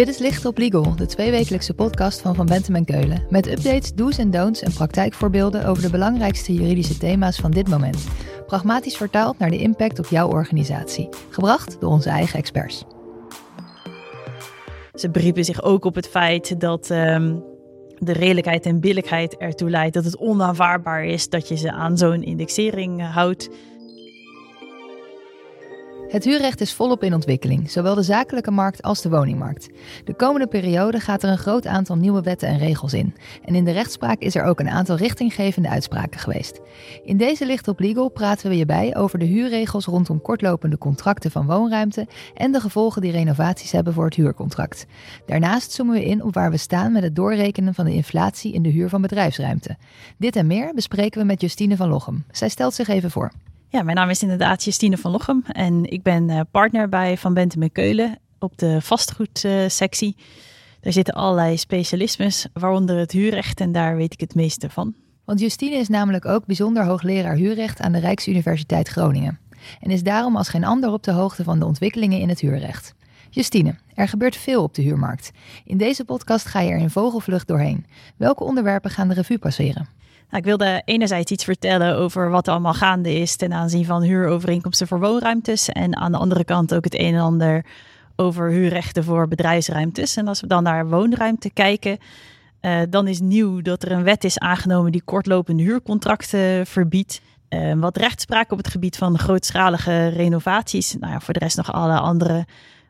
Dit is Licht op Legal, de tweewekelijkse podcast van Van Bentem en Keulen. Met updates, do's en don'ts en praktijkvoorbeelden over de belangrijkste juridische thema's van dit moment. Pragmatisch vertaald naar de impact op jouw organisatie. Gebracht door onze eigen experts. Ze beriepen zich ook op het feit dat ehm, de redelijkheid en billijkheid ertoe leidt dat het onaanvaardbaar is dat je ze aan zo'n indexering houdt. Het huurrecht is volop in ontwikkeling, zowel de zakelijke markt als de woningmarkt. De komende periode gaat er een groot aantal nieuwe wetten en regels in. En in de rechtspraak is er ook een aantal richtinggevende uitspraken geweest. In deze Licht op Legal praten we je bij over de huurregels rondom kortlopende contracten van woonruimte en de gevolgen die renovaties hebben voor het huurcontract. Daarnaast zoomen we in op waar we staan met het doorrekenen van de inflatie in de huur van bedrijfsruimte. Dit en meer bespreken we met Justine van Lochem. Zij stelt zich even voor. Ja, mijn naam is inderdaad Justine van Lochem en ik ben eh, partner bij Van Bentem en Keulen op de vastgoedsectie. Daar zitten allerlei specialismes, waaronder het huurrecht en daar weet ik het meeste van. Want Justine is namelijk ook bijzonder hoogleraar huurrecht aan de Rijksuniversiteit Groningen. En is daarom als geen ander op de hoogte van de ontwikkelingen in het huurrecht. Justine, er gebeurt veel op de huurmarkt. In deze podcast ga je er in vogelvlucht doorheen. Welke onderwerpen gaan de revue passeren? Nou, ik wilde enerzijds iets vertellen over wat er allemaal gaande is ten aanzien van huurovereenkomsten voor woonruimtes. En aan de andere kant ook het een en ander over huurrechten voor bedrijfsruimtes. En als we dan naar woonruimte kijken, uh, dan is nieuw dat er een wet is aangenomen die kortlopende huurcontracten verbiedt. Uh, wat rechtspraak op het gebied van grootschalige renovaties. Nou ja, voor de rest nog alle andere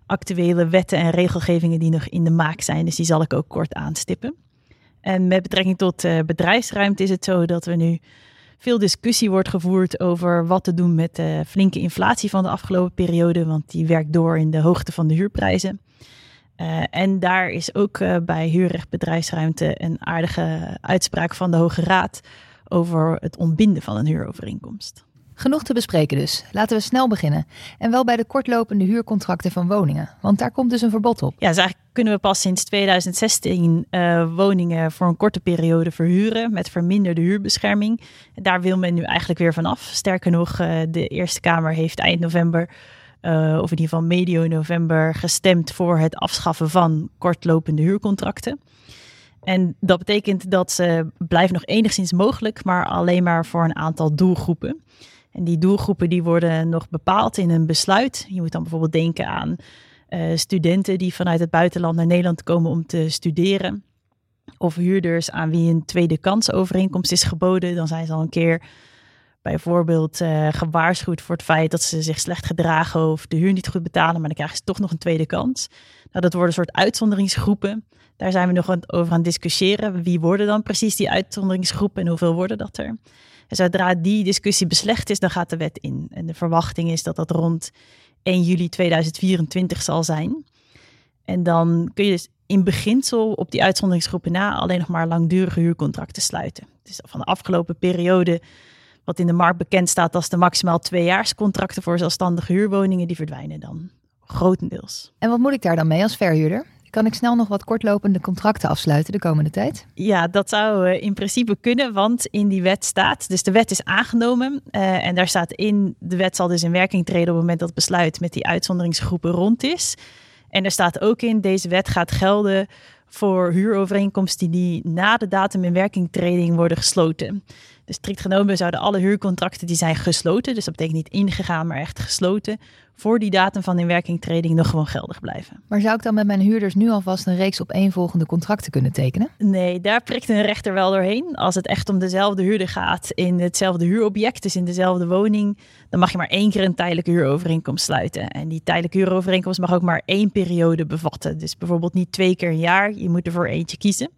actuele wetten en regelgevingen die nog in de maak zijn. Dus die zal ik ook kort aanstippen. En met betrekking tot uh, bedrijfsruimte is het zo dat er nu veel discussie wordt gevoerd over wat te doen met de flinke inflatie van de afgelopen periode, want die werkt door in de hoogte van de huurprijzen. Uh, en daar is ook uh, bij huurrecht bedrijfsruimte een aardige uitspraak van de Hoge Raad over het ontbinden van een huurovereenkomst. Genoeg te bespreken dus. Laten we snel beginnen. En wel bij de kortlopende huurcontracten van woningen. Want daar komt dus een verbod op. Ja, dus eigenlijk kunnen we pas sinds 2016 uh, woningen voor een korte periode verhuren met verminderde huurbescherming. Daar wil men nu eigenlijk weer vanaf. Sterker nog, uh, de Eerste Kamer heeft eind november, uh, of in ieder geval medio november, gestemd voor het afschaffen van kortlopende huurcontracten. En dat betekent dat ze blijven nog enigszins mogelijk, maar alleen maar voor een aantal doelgroepen. En die doelgroepen die worden nog bepaald in een besluit. Je moet dan bijvoorbeeld denken aan uh, studenten die vanuit het buitenland naar Nederland komen om te studeren. Of huurders aan wie een tweede kansovereenkomst is geboden. Dan zijn ze al een keer bijvoorbeeld uh, gewaarschuwd voor het feit dat ze zich slecht gedragen of de huur niet goed betalen, maar dan krijgen ze toch nog een tweede kans. Nou, dat worden een soort uitzonderingsgroepen. Daar zijn we nog over aan het discussiëren. Wie worden dan precies die uitzonderingsgroepen en hoeveel worden dat er? En zodra die discussie beslecht is, dan gaat de wet in. En de verwachting is dat dat rond 1 juli 2024 zal zijn. En dan kun je dus in beginsel op die uitzonderingsgroepen na alleen nog maar langdurige huurcontracten sluiten. Dus van de afgelopen periode, wat in de markt bekend staat als de maximaal tweejaarscontracten voor zelfstandige huurwoningen, die verdwijnen dan grotendeels. En wat moet ik daar dan mee als verhuurder? Kan ik snel nog wat kortlopende contracten afsluiten de komende tijd? Ja, dat zou uh, in principe kunnen, want in die wet staat, dus de wet is aangenomen uh, en daar staat in, de wet zal dus in werking treden op het moment dat het besluit met die uitzonderingsgroepen rond is. En er staat ook in, deze wet gaat gelden voor huurovereenkomsten die na de datum in werkingtreding worden gesloten. Dus strikt genomen zouden alle huurcontracten die zijn gesloten, dus dat betekent niet ingegaan, maar echt gesloten, voor die datum van inwerkingtreding nog gewoon geldig blijven. Maar zou ik dan met mijn huurders nu alvast een reeks op volgende contracten kunnen tekenen? Nee, daar prikt een rechter wel doorheen. Als het echt om dezelfde huurder gaat in hetzelfde huurobject, dus in dezelfde woning, dan mag je maar één keer een tijdelijke huurovereenkomst sluiten. En die tijdelijke huurovereenkomst mag ook maar één periode bevatten. Dus bijvoorbeeld niet twee keer een jaar, je moet er voor eentje kiezen.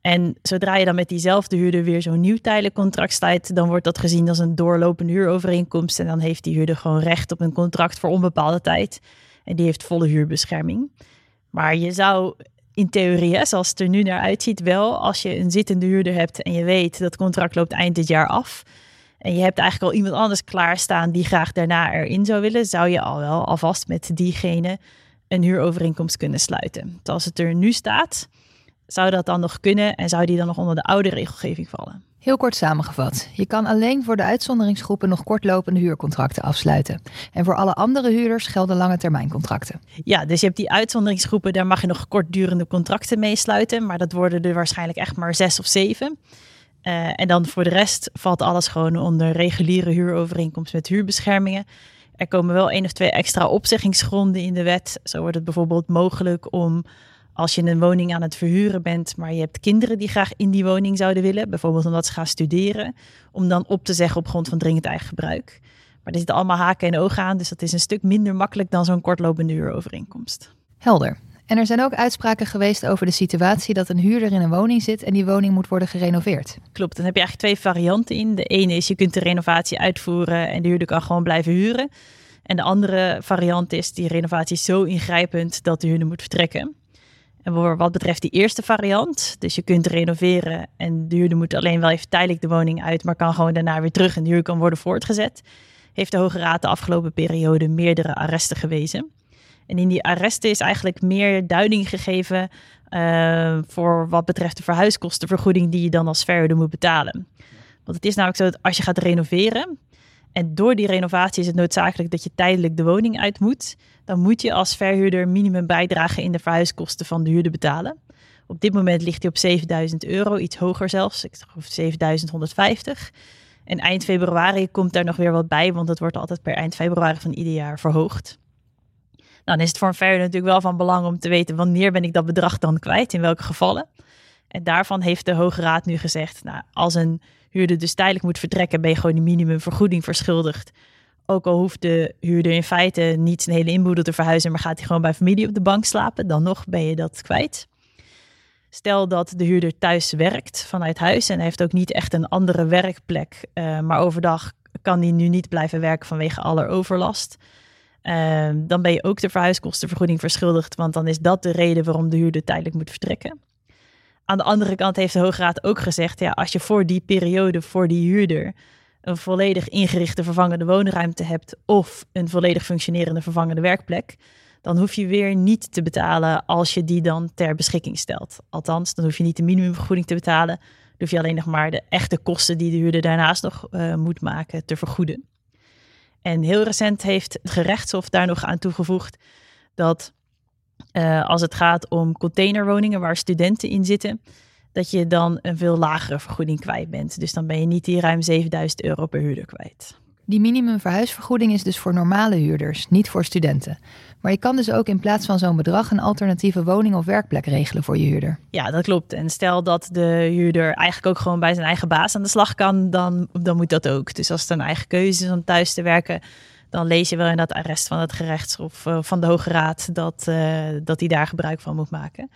En zodra je dan met diezelfde huurder weer zo'n nieuw tijdelijk contract sluit, dan wordt dat gezien als een doorlopende huurovereenkomst. En dan heeft die huurder gewoon recht op een contract voor onbepaalde tijd. En die heeft volle huurbescherming. Maar je zou in theorie, zoals het er nu naar uitziet, wel als je een zittende huurder hebt en je weet dat contract loopt eind dit jaar af. En je hebt eigenlijk al iemand anders klaarstaan die graag daarna erin zou willen, zou je al wel alvast met diegene een huurovereenkomst kunnen sluiten. Zoals het er nu staat, Zou dat dan nog kunnen en zou die dan nog onder de oude regelgeving vallen? Heel kort samengevat. Je kan alleen voor de uitzonderingsgroepen nog kortlopende huurcontracten afsluiten. En voor alle andere huurders gelden lange termijncontracten. Ja, dus je hebt die uitzonderingsgroepen, daar mag je nog kortdurende contracten mee sluiten. Maar dat worden er waarschijnlijk echt maar zes of zeven. Uh, en dan voor de rest valt alles gewoon onder reguliere huurovereenkomst met huurbeschermingen. Er komen wel één of twee extra opzeggingsgronden in de wet. Zo wordt het bijvoorbeeld mogelijk om als je een woning aan het verhuren bent, maar je hebt kinderen die graag in die woning zouden willen, bijvoorbeeld omdat ze gaan studeren, om dan op te zeggen op grond van dringend eigen gebruik. Maar er zitten allemaal haken en ogen aan, dus dat is een stuk minder makkelijk dan zo'n kortlopende huurovereenkomst. Helder. En er zijn ook uitspraken geweest over de situatie dat een huurder in een woning zit en die woning moet worden gerenoveerd. Klopt, dan heb je eigenlijk twee varianten in. De ene is je kunt de renovatie uitvoeren en de huurder kan gewoon blijven huren. En de andere variant is die renovatie is zo ingrijpend dat de huurder moet vertrekken. En voor wat betreft die eerste variant, dus je kunt renoveren en de huurder moet alleen wel even tijdelijk de woning uit, maar kan gewoon daarna weer terug en de huur kan worden voortgezet, heeft de Hoge Raad de afgelopen periode meerdere arresten gewezen. En in die arresten is eigenlijk meer duiding gegeven uh, voor wat betreft de verhuiskostenvergoeding die je dan als verhuurder moet betalen. Want het is namelijk zo dat als je gaat renoveren, en door die renovatie is het noodzakelijk dat je tijdelijk de woning uit moet. Dan moet je als verhuurder minimum bijdragen in de verhuiskosten van de huurder betalen. Op dit moment ligt hij op 7000 euro, iets hoger zelfs, ik geloof 7150. En eind februari komt daar nog weer wat bij, want het wordt altijd per eind februari van ieder jaar verhoogd. Nou, dan is het voor een verhuurder natuurlijk wel van belang om te weten wanneer ben ik dat bedrag dan kwijt, in welke gevallen. En daarvan heeft de Hoge Raad nu gezegd, nou, als een huurder dus tijdelijk moet vertrekken, ben je gewoon die minimumvergoeding verschuldigd. Ook al hoeft de huurder in feite niet zijn hele inboedel te verhuizen, maar gaat hij gewoon bij familie op de bank slapen, dan nog ben je dat kwijt. Stel dat de huurder thuis werkt vanuit huis en hij heeft ook niet echt een andere werkplek, uh, maar overdag kan hij nu niet blijven werken vanwege aller overlast. Uh, dan ben je ook de verhuiskostenvergoeding verschuldigd, want dan is dat de reden waarom de huurder tijdelijk moet vertrekken. Aan de andere kant heeft de Hoge Raad ook gezegd, ja, als je voor die periode, voor die huurder, een volledig ingerichte vervangende woonruimte hebt of een volledig functionerende vervangende werkplek, dan hoef je weer niet te betalen als je die dan ter beschikking stelt. Althans, dan hoef je niet de minimumvergoeding te betalen. Dan hoef je alleen nog maar de echte kosten die de huurder daarnaast nog uh, moet maken te vergoeden. En heel recent heeft het gerechtshof daar nog aan toegevoegd dat uh, als het gaat om containerwoningen waar studenten in zitten, dat je dan een veel lagere vergoeding kwijt bent. Dus dan ben je niet die ruim 7000 euro per huurder kwijt. Die minimumverhuisvergoeding is dus voor normale huurders, niet voor studenten. Maar je kan dus ook in plaats van zo'n bedrag een alternatieve woning of werkplek regelen voor je huurder. Ja, dat klopt. En stel dat de huurder eigenlijk ook gewoon bij zijn eigen baas aan de slag kan, dan, dan moet dat ook. Dus als het een eigen keuze is om thuis te werken, dan lees je wel in dat arrest van het gerechtshof uh, van de Hoge Raad dat, dat hij daar gebruik van moet maken.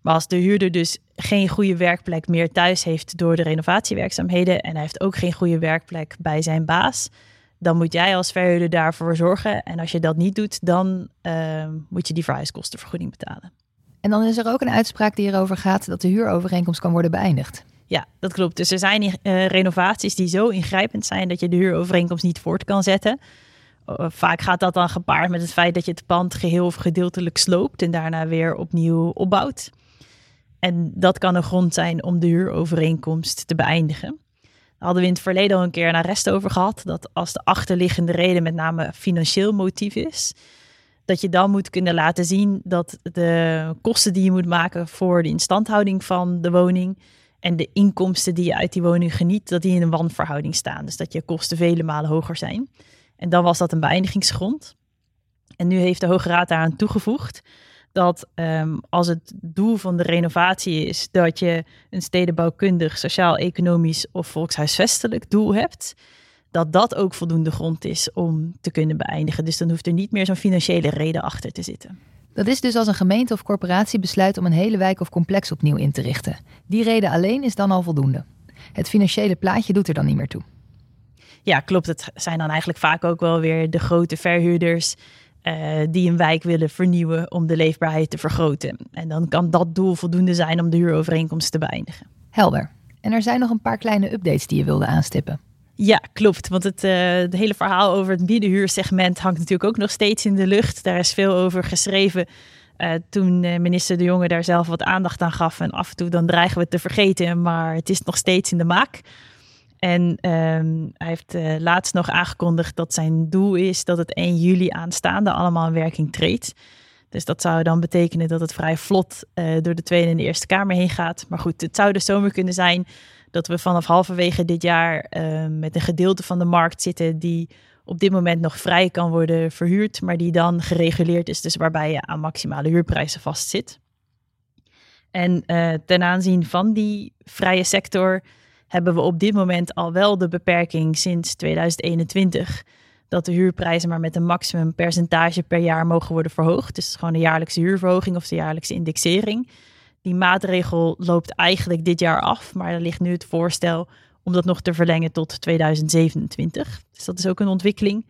Maar als de huurder dus geen goede werkplek meer thuis heeft door de renovatiewerkzaamheden en hij heeft ook geen goede werkplek bij zijn baas, dan moet jij als verhuurder daarvoor zorgen. En als je dat niet doet, dan uh, moet je die verhuiskostenvergoeding betalen. En dan is er ook een uitspraak die erover gaat dat de huurovereenkomst kan worden beëindigd. Ja, dat klopt. Dus er zijn uh, renovaties die zo ingrijpend zijn dat je de huurovereenkomst niet voort kan zetten. Uh, vaak gaat dat dan gepaard met het feit dat je het pand geheel of gedeeltelijk sloopt en daarna weer opnieuw opbouwt. En dat kan een grond zijn om de huurovereenkomst te beëindigen. Daar hadden we in het verleden al een keer een arrest over gehad. Dat als de achterliggende reden met name financieel motief is, dat je dan moet kunnen laten zien dat de kosten die je moet maken voor de instandhouding van de woning en de inkomsten die je uit die woning geniet, dat die in een wanverhouding staan. Dus dat je kosten vele malen hoger zijn. En dan was dat een beëindigingsgrond. En nu heeft de Hoge Raad daaraan toegevoegd dat um, als het doel van de renovatie is dat je een stedenbouwkundig, sociaal-economisch of volkshuisvestelijk doel hebt, dat dat ook voldoende grond is om te kunnen beëindigen. Dus dan hoeft er niet meer zo'n financiële reden achter te zitten. Dat is dus als een gemeente of corporatie besluit om een hele wijk of complex opnieuw in te richten. Die reden alleen is dan al voldoende. Het financiële plaatje doet er dan niet meer toe. Ja, klopt. Het zijn dan eigenlijk vaak ook wel weer de grote verhuurders uh, die een wijk willen vernieuwen om de leefbaarheid te vergroten. En dan kan dat doel voldoende zijn om de huurovereenkomst te beëindigen. Helder. En er zijn nog een paar kleine updates die je wilde aanstippen. Ja, klopt. Want het, uh, hele verhaal over het middenhuursegment hangt natuurlijk ook nog steeds in de lucht. Daar is veel over geschreven Uh, toen minister De Jonge daar zelf wat aandacht aan gaf. En af en toe dan dreigen we het te vergeten, maar het is nog steeds in de maak. En ehm, hij heeft uh, laatst nog aangekondigd dat zijn doel is dat het 1 juli aanstaande allemaal in werking treedt. Dus dat zou dan betekenen dat het vrij vlot uh, door de Tweede en de Eerste Kamer heen gaat. Maar goed, het zou dus zomaar kunnen zijn dat we vanaf halverwege dit jaar uh, met een gedeelte van de markt zitten die op dit moment nog vrij kan worden verhuurd, maar die dan gereguleerd is, dus waarbij je aan maximale huurprijzen vastzit. En uh, ten aanzien van die vrije sector hebben we op dit moment al wel de beperking sinds 2021 dat de huurprijzen maar met een maximum percentage per jaar mogen worden verhoogd. Dus gewoon de jaarlijkse huurverhoging of de jaarlijkse indexering. Die maatregel loopt eigenlijk dit jaar af, maar er ligt nu het voorstel om dat nog te verlengen tot 2027. Dus dat is ook een ontwikkeling.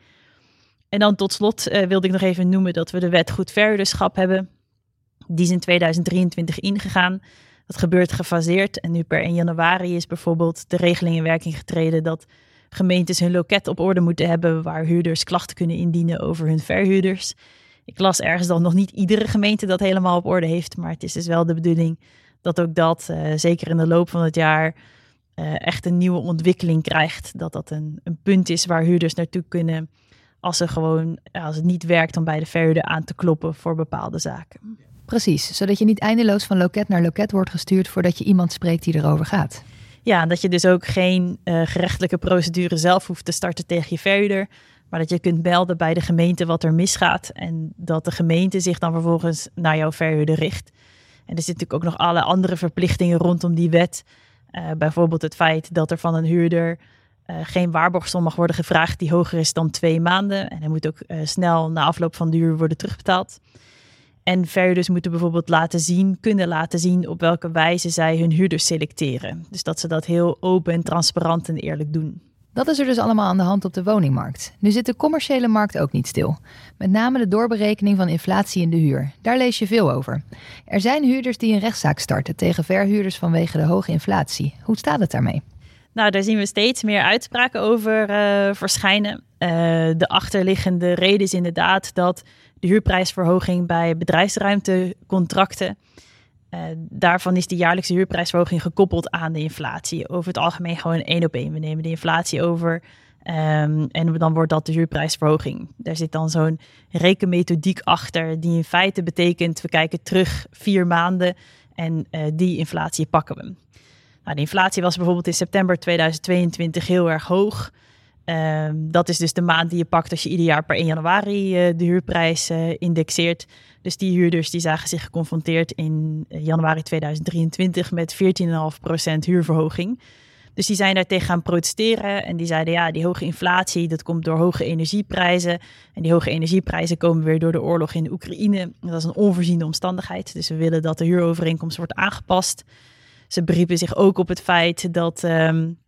En dan tot slot uh, wilde ik nog even noemen dat we de wet goed verhuurderschap hebben. Die is in 2023 ingegaan. Dat gebeurt gefaseerd. En nu per 1 januari is bijvoorbeeld de regeling in werking getreden dat gemeentes hun loket op orde moeten hebben waar huurders klachten kunnen indienen over hun verhuurders. Ik las ergens dat nog niet iedere gemeente dat helemaal op orde heeft, maar het is dus wel de bedoeling dat ook dat, uh, zeker in de loop van het jaar, uh, echt een nieuwe ontwikkeling krijgt. Dat dat een, een punt is waar huurders naartoe kunnen als, ze gewoon, als het niet werkt om bij de verhuurder aan te kloppen voor bepaalde zaken. Precies, zodat je niet eindeloos van loket naar loket wordt gestuurd voordat je iemand spreekt die erover gaat. Ja, dat je dus ook geen uh, gerechtelijke procedure zelf hoeft te starten tegen je verhuurder. Maar dat je kunt melden bij de gemeente wat er misgaat. En dat de gemeente zich dan vervolgens naar jouw verhuurder richt. En er zitten natuurlijk ook nog alle andere verplichtingen rondom die wet. Uh, bijvoorbeeld het feit dat er van een huurder uh, geen waarborgsom mag worden gevraagd die hoger is dan twee maanden. En hij moet ook snel na afloop van de huur worden terugbetaald. En verhuurders moeten bijvoorbeeld laten zien, kunnen laten zien op welke wijze zij hun huurders selecteren. Dus dat ze dat heel open en transparant en eerlijk doen. Dat is er dus allemaal aan de hand op de woningmarkt. Nu zit de commerciële markt ook niet stil. Met name de doorberekening van inflatie in de huur. Daar lees je veel over. Er zijn huurders die een rechtszaak starten tegen verhuurders vanwege de hoge inflatie. Hoe staat het daarmee? Nou, daar zien we steeds meer uitspraken over uh, verschijnen. Uh, de achterliggende reden is inderdaad dat de huurprijsverhoging bij bedrijfsruimtecontracten. Uh, daarvan is de jaarlijkse huurprijsverhoging gekoppeld aan de inflatie. Over het algemeen gewoon één op één. We nemen de inflatie over um, en dan wordt dat de huurprijsverhoging. Daar zit dan zo'n rekenmethodiek achter die in feite betekent... we kijken terug vier maanden en uh, die inflatie pakken we. Nou, de inflatie was bijvoorbeeld in september 2022 heel erg hoog... Um, dat is dus de maand die je pakt als je ieder jaar per 1 januari uh, de huurprijs uh, indexeert. Dus die huurders die zagen zich geconfronteerd in eh, januari 2023 met 14,5% huurverhoging. Dus die zijn daar tegen gaan protesteren en die zeiden ja, die hoge inflatie, dat komt door hoge energieprijzen. En die hoge energieprijzen komen weer door de oorlog in de Oekraïne. Dat is een onvoorziene omstandigheid, dus we willen dat de huurovereenkomst wordt aangepast. Ze beriepen zich ook op het feit dat um,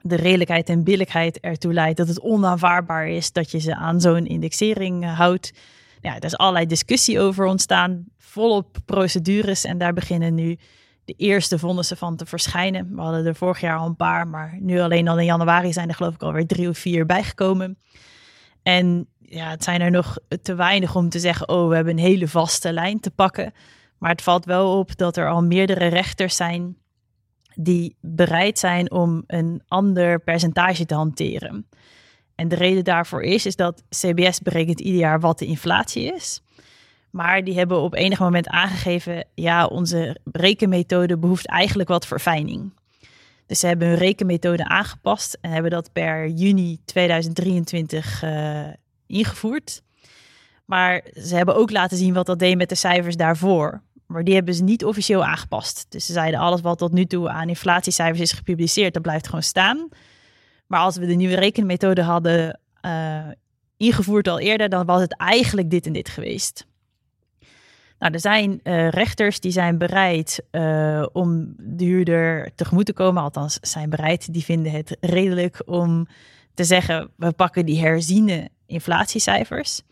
de redelijkheid en billijkheid ertoe leidt dat het onaanvaardbaar is dat je ze aan zo'n indexering eh, houdt. Ja, er is allerlei discussie over ontstaan, volop procedures en daar beginnen nu de eerste vonnissen van te verschijnen. We hadden er vorig jaar al een paar, maar nu alleen al in januari zijn er geloof ik alweer drie of vier bijgekomen. En ja, het zijn er nog te weinig om te zeggen, oh, we hebben een hele vaste lijn te pakken. Maar het valt wel op dat er al meerdere rechters zijn die bereid zijn om een ander percentage te hanteren. En de reden daarvoor is, is dat CBS berekent ieder jaar wat de inflatie is. Maar die hebben op enig moment aangegeven, ja, onze rekenmethode behoeft eigenlijk wat verfijning. Dus ze hebben hun rekenmethode aangepast en hebben dat per juni 2023 uh, eh, ingevoerd. Maar ze hebben ook laten zien wat dat deed met de cijfers daarvoor. Maar die hebben ze niet officieel aangepast. Dus ze zeiden alles wat tot nu toe aan inflatiecijfers is gepubliceerd, dat blijft gewoon staan. Maar als we de nieuwe rekenmethode hadden uh, ingevoerd al eerder, dan was het eigenlijk dit en dit geweest. Nou, er zijn uh, rechters die zijn bereid uh, om de huurder tegemoet te komen. Althans, zijn bereid. Die vinden het redelijk om te zeggen: we pakken die herziene inflatiecijfers.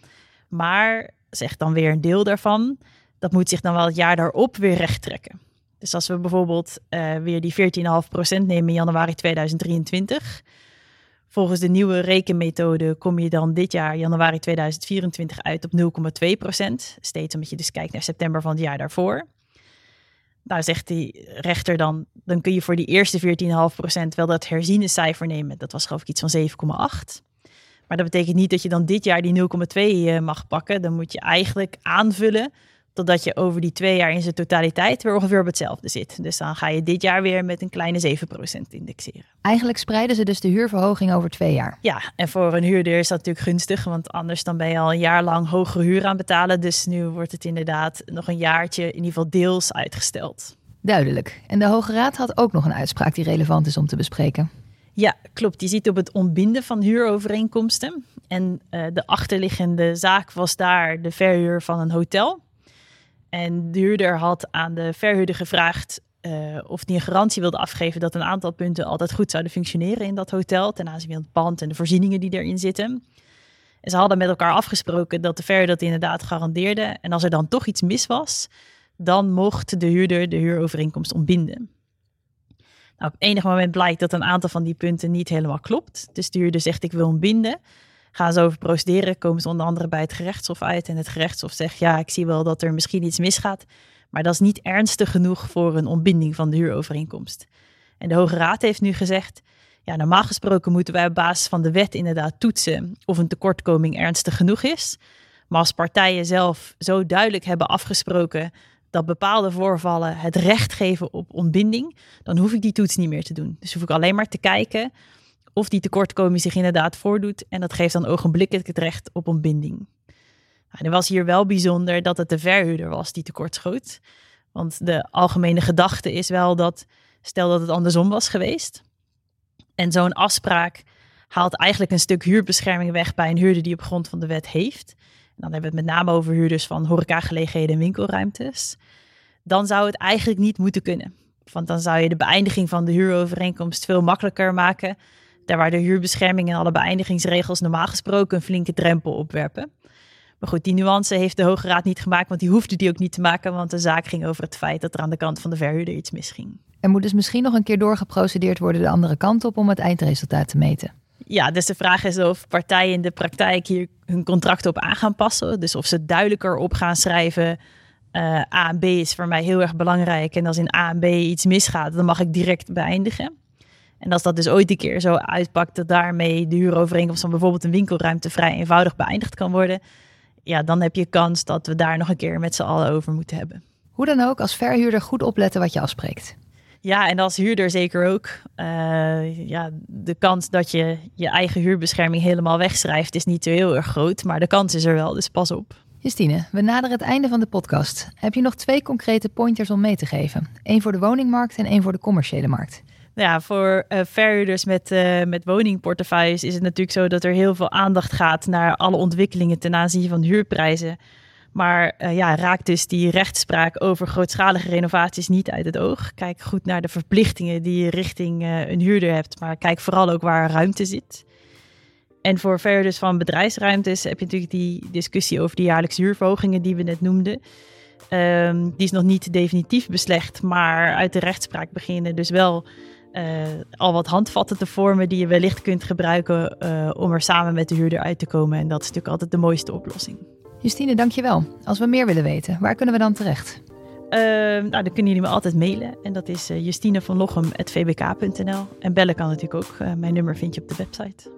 Maar, zegt dan weer een deel daarvan, dat moet zich dan wel het jaar daarop weer recht trekken. Dus als we bijvoorbeeld uh, weer die 14,5% nemen in januari 2023. Volgens de nieuwe rekenmethode kom je dan dit jaar, januari 2024, uit op 0,2 procent. Steeds omdat je dus kijkt naar september van het jaar daarvoor. Nou zegt die rechter dan, dan kun je voor die eerste 14,5 procent wel dat herziene cijfer nemen. Dat was geloof ik iets van 7,8. Maar dat betekent niet dat je dan dit jaar die 0,2 eh, mag pakken. Dan moet je eigenlijk aanvullen totdat je over die twee jaar in zijn totaliteit weer ongeveer op hetzelfde zit. Dus dan ga je dit jaar weer met een kleine 7% indexeren. Eigenlijk spreiden ze dus de huurverhoging over twee jaar. Ja, en voor een huurder is dat natuurlijk gunstig, want anders dan ben je al een jaar lang hogere huur aan betalen. Dus nu wordt het inderdaad nog een jaartje in ieder geval deels uitgesteld. Duidelijk. En de Hoge Raad had ook nog een uitspraak die relevant is om te bespreken. Ja, klopt. Je ziet op het ontbinden van huurovereenkomsten. En uh, de achterliggende zaak was daar de verhuur van een hotel. En de huurder had aan de verhuurder gevraagd uh, of hij een garantie wilde afgeven dat een aantal punten altijd goed zouden functioneren in dat hotel. Ten aanzien van het pand en de voorzieningen die erin zitten. En ze hadden met elkaar afgesproken dat de verhuurder dat inderdaad garandeerde. En als er dan toch iets mis was, dan mocht de huurder de huurovereenkomst ontbinden. Nou, op enig moment blijkt dat een aantal van die punten niet helemaal klopt. Dus de huurder zegt ik wil ontbinden. Gaan ze over procederen, komen ze onder andere bij het gerechtshof uit. En het gerechtshof zegt ja, ik zie wel dat er misschien iets misgaat. Maar dat is niet ernstig genoeg voor een ontbinding van de huurovereenkomst. En de Hoge Raad heeft nu gezegd, ja, normaal gesproken moeten wij op basis van de wet inderdaad toetsen of een tekortkoming ernstig genoeg is. Maar als partijen zelf zo duidelijk hebben afgesproken dat bepaalde voorvallen het recht geven op ontbinding, dan hoef ik die toets niet meer te doen. Dus hoef ik alleen maar te kijken of die tekortkoming zich inderdaad voordoet. En dat geeft dan ogenblikkelijk het recht op ontbinding. Nou, er was hier wel bijzonder dat het de verhuurder was die tekortschoot. Want de algemene gedachte is wel dat, stel dat het andersom was geweest. En zo'n afspraak haalt eigenlijk een stuk huurbescherming weg bij een huurder die op grond van de wet heeft. En dan hebben we het met name over huurders van horecagelegenheden en winkelruimtes. Dan zou het eigenlijk niet moeten kunnen. Want dan zou je de beëindiging van de huurovereenkomst veel makkelijker maken daar waar de huurbescherming en alle beëindigingsregels normaal gesproken een flinke drempel opwerpen. Maar goed, die nuance heeft de Hoge Raad niet gemaakt, want die hoefde die ook niet te maken, want de zaak ging over het feit dat er aan de kant van de verhuurder iets misging. Er moet dus misschien nog een keer doorgeprocedeerd worden de andere kant op om het eindresultaat te meten. Ja, dus de vraag is of partijen in de praktijk hier hun contracten op aan gaan passen. Dus of ze duidelijker op gaan schrijven. Uh, A en B is voor mij heel erg belangrijk. En als in A en B iets misgaat, dan mag ik direct beëindigen. En als dat dus ooit een keer zo uitpakt dat daarmee de huurovereenkomst van bijvoorbeeld een winkelruimte vrij eenvoudig beëindigd kan worden, ja, dan heb je kans dat we daar nog een keer met z'n allen over moeten hebben. Hoe dan ook, als verhuurder goed opletten wat je afspreekt. Ja, en als huurder zeker ook. Uh, ja, de kans dat je je eigen huurbescherming helemaal wegschrijft is niet zo heel erg groot, maar de kans is er wel, dus pas op. Justine, we naderen het einde van de podcast. Heb je nog twee concrete pointers om mee te geven? Eén voor de woningmarkt en één voor de commerciële markt. Ja, voor verhuurders met, uh, met woningportefeuilles is het natuurlijk zo dat er heel veel aandacht gaat naar alle ontwikkelingen ten aanzien van huurprijzen. Maar uh, ja, raakt dus die rechtspraak over grootschalige renovaties niet uit het oog. Kijk goed naar de verplichtingen die je richting een huurder hebt, maar kijk vooral ook waar ruimte zit. En voor verhuurders van bedrijfsruimtes heb je natuurlijk die discussie over de jaarlijkse huurverhogingen die we net noemden. Um, die is nog niet definitief beslecht, maar uit de rechtspraak beginnen dus wel uh, al wat handvatten te vormen die je wellicht kunt gebruiken uh, om er samen met de huurder uit te komen. En dat is natuurlijk altijd de mooiste oplossing. Justine, dankjewel. Als we meer willen weten, waar kunnen we dan terecht? Uh, nou, dan kunnen jullie me altijd mailen. En dat is uh, justinevanlochem.vbk.nl. En bellen kan natuurlijk ook. mijn nummer vind je op de website.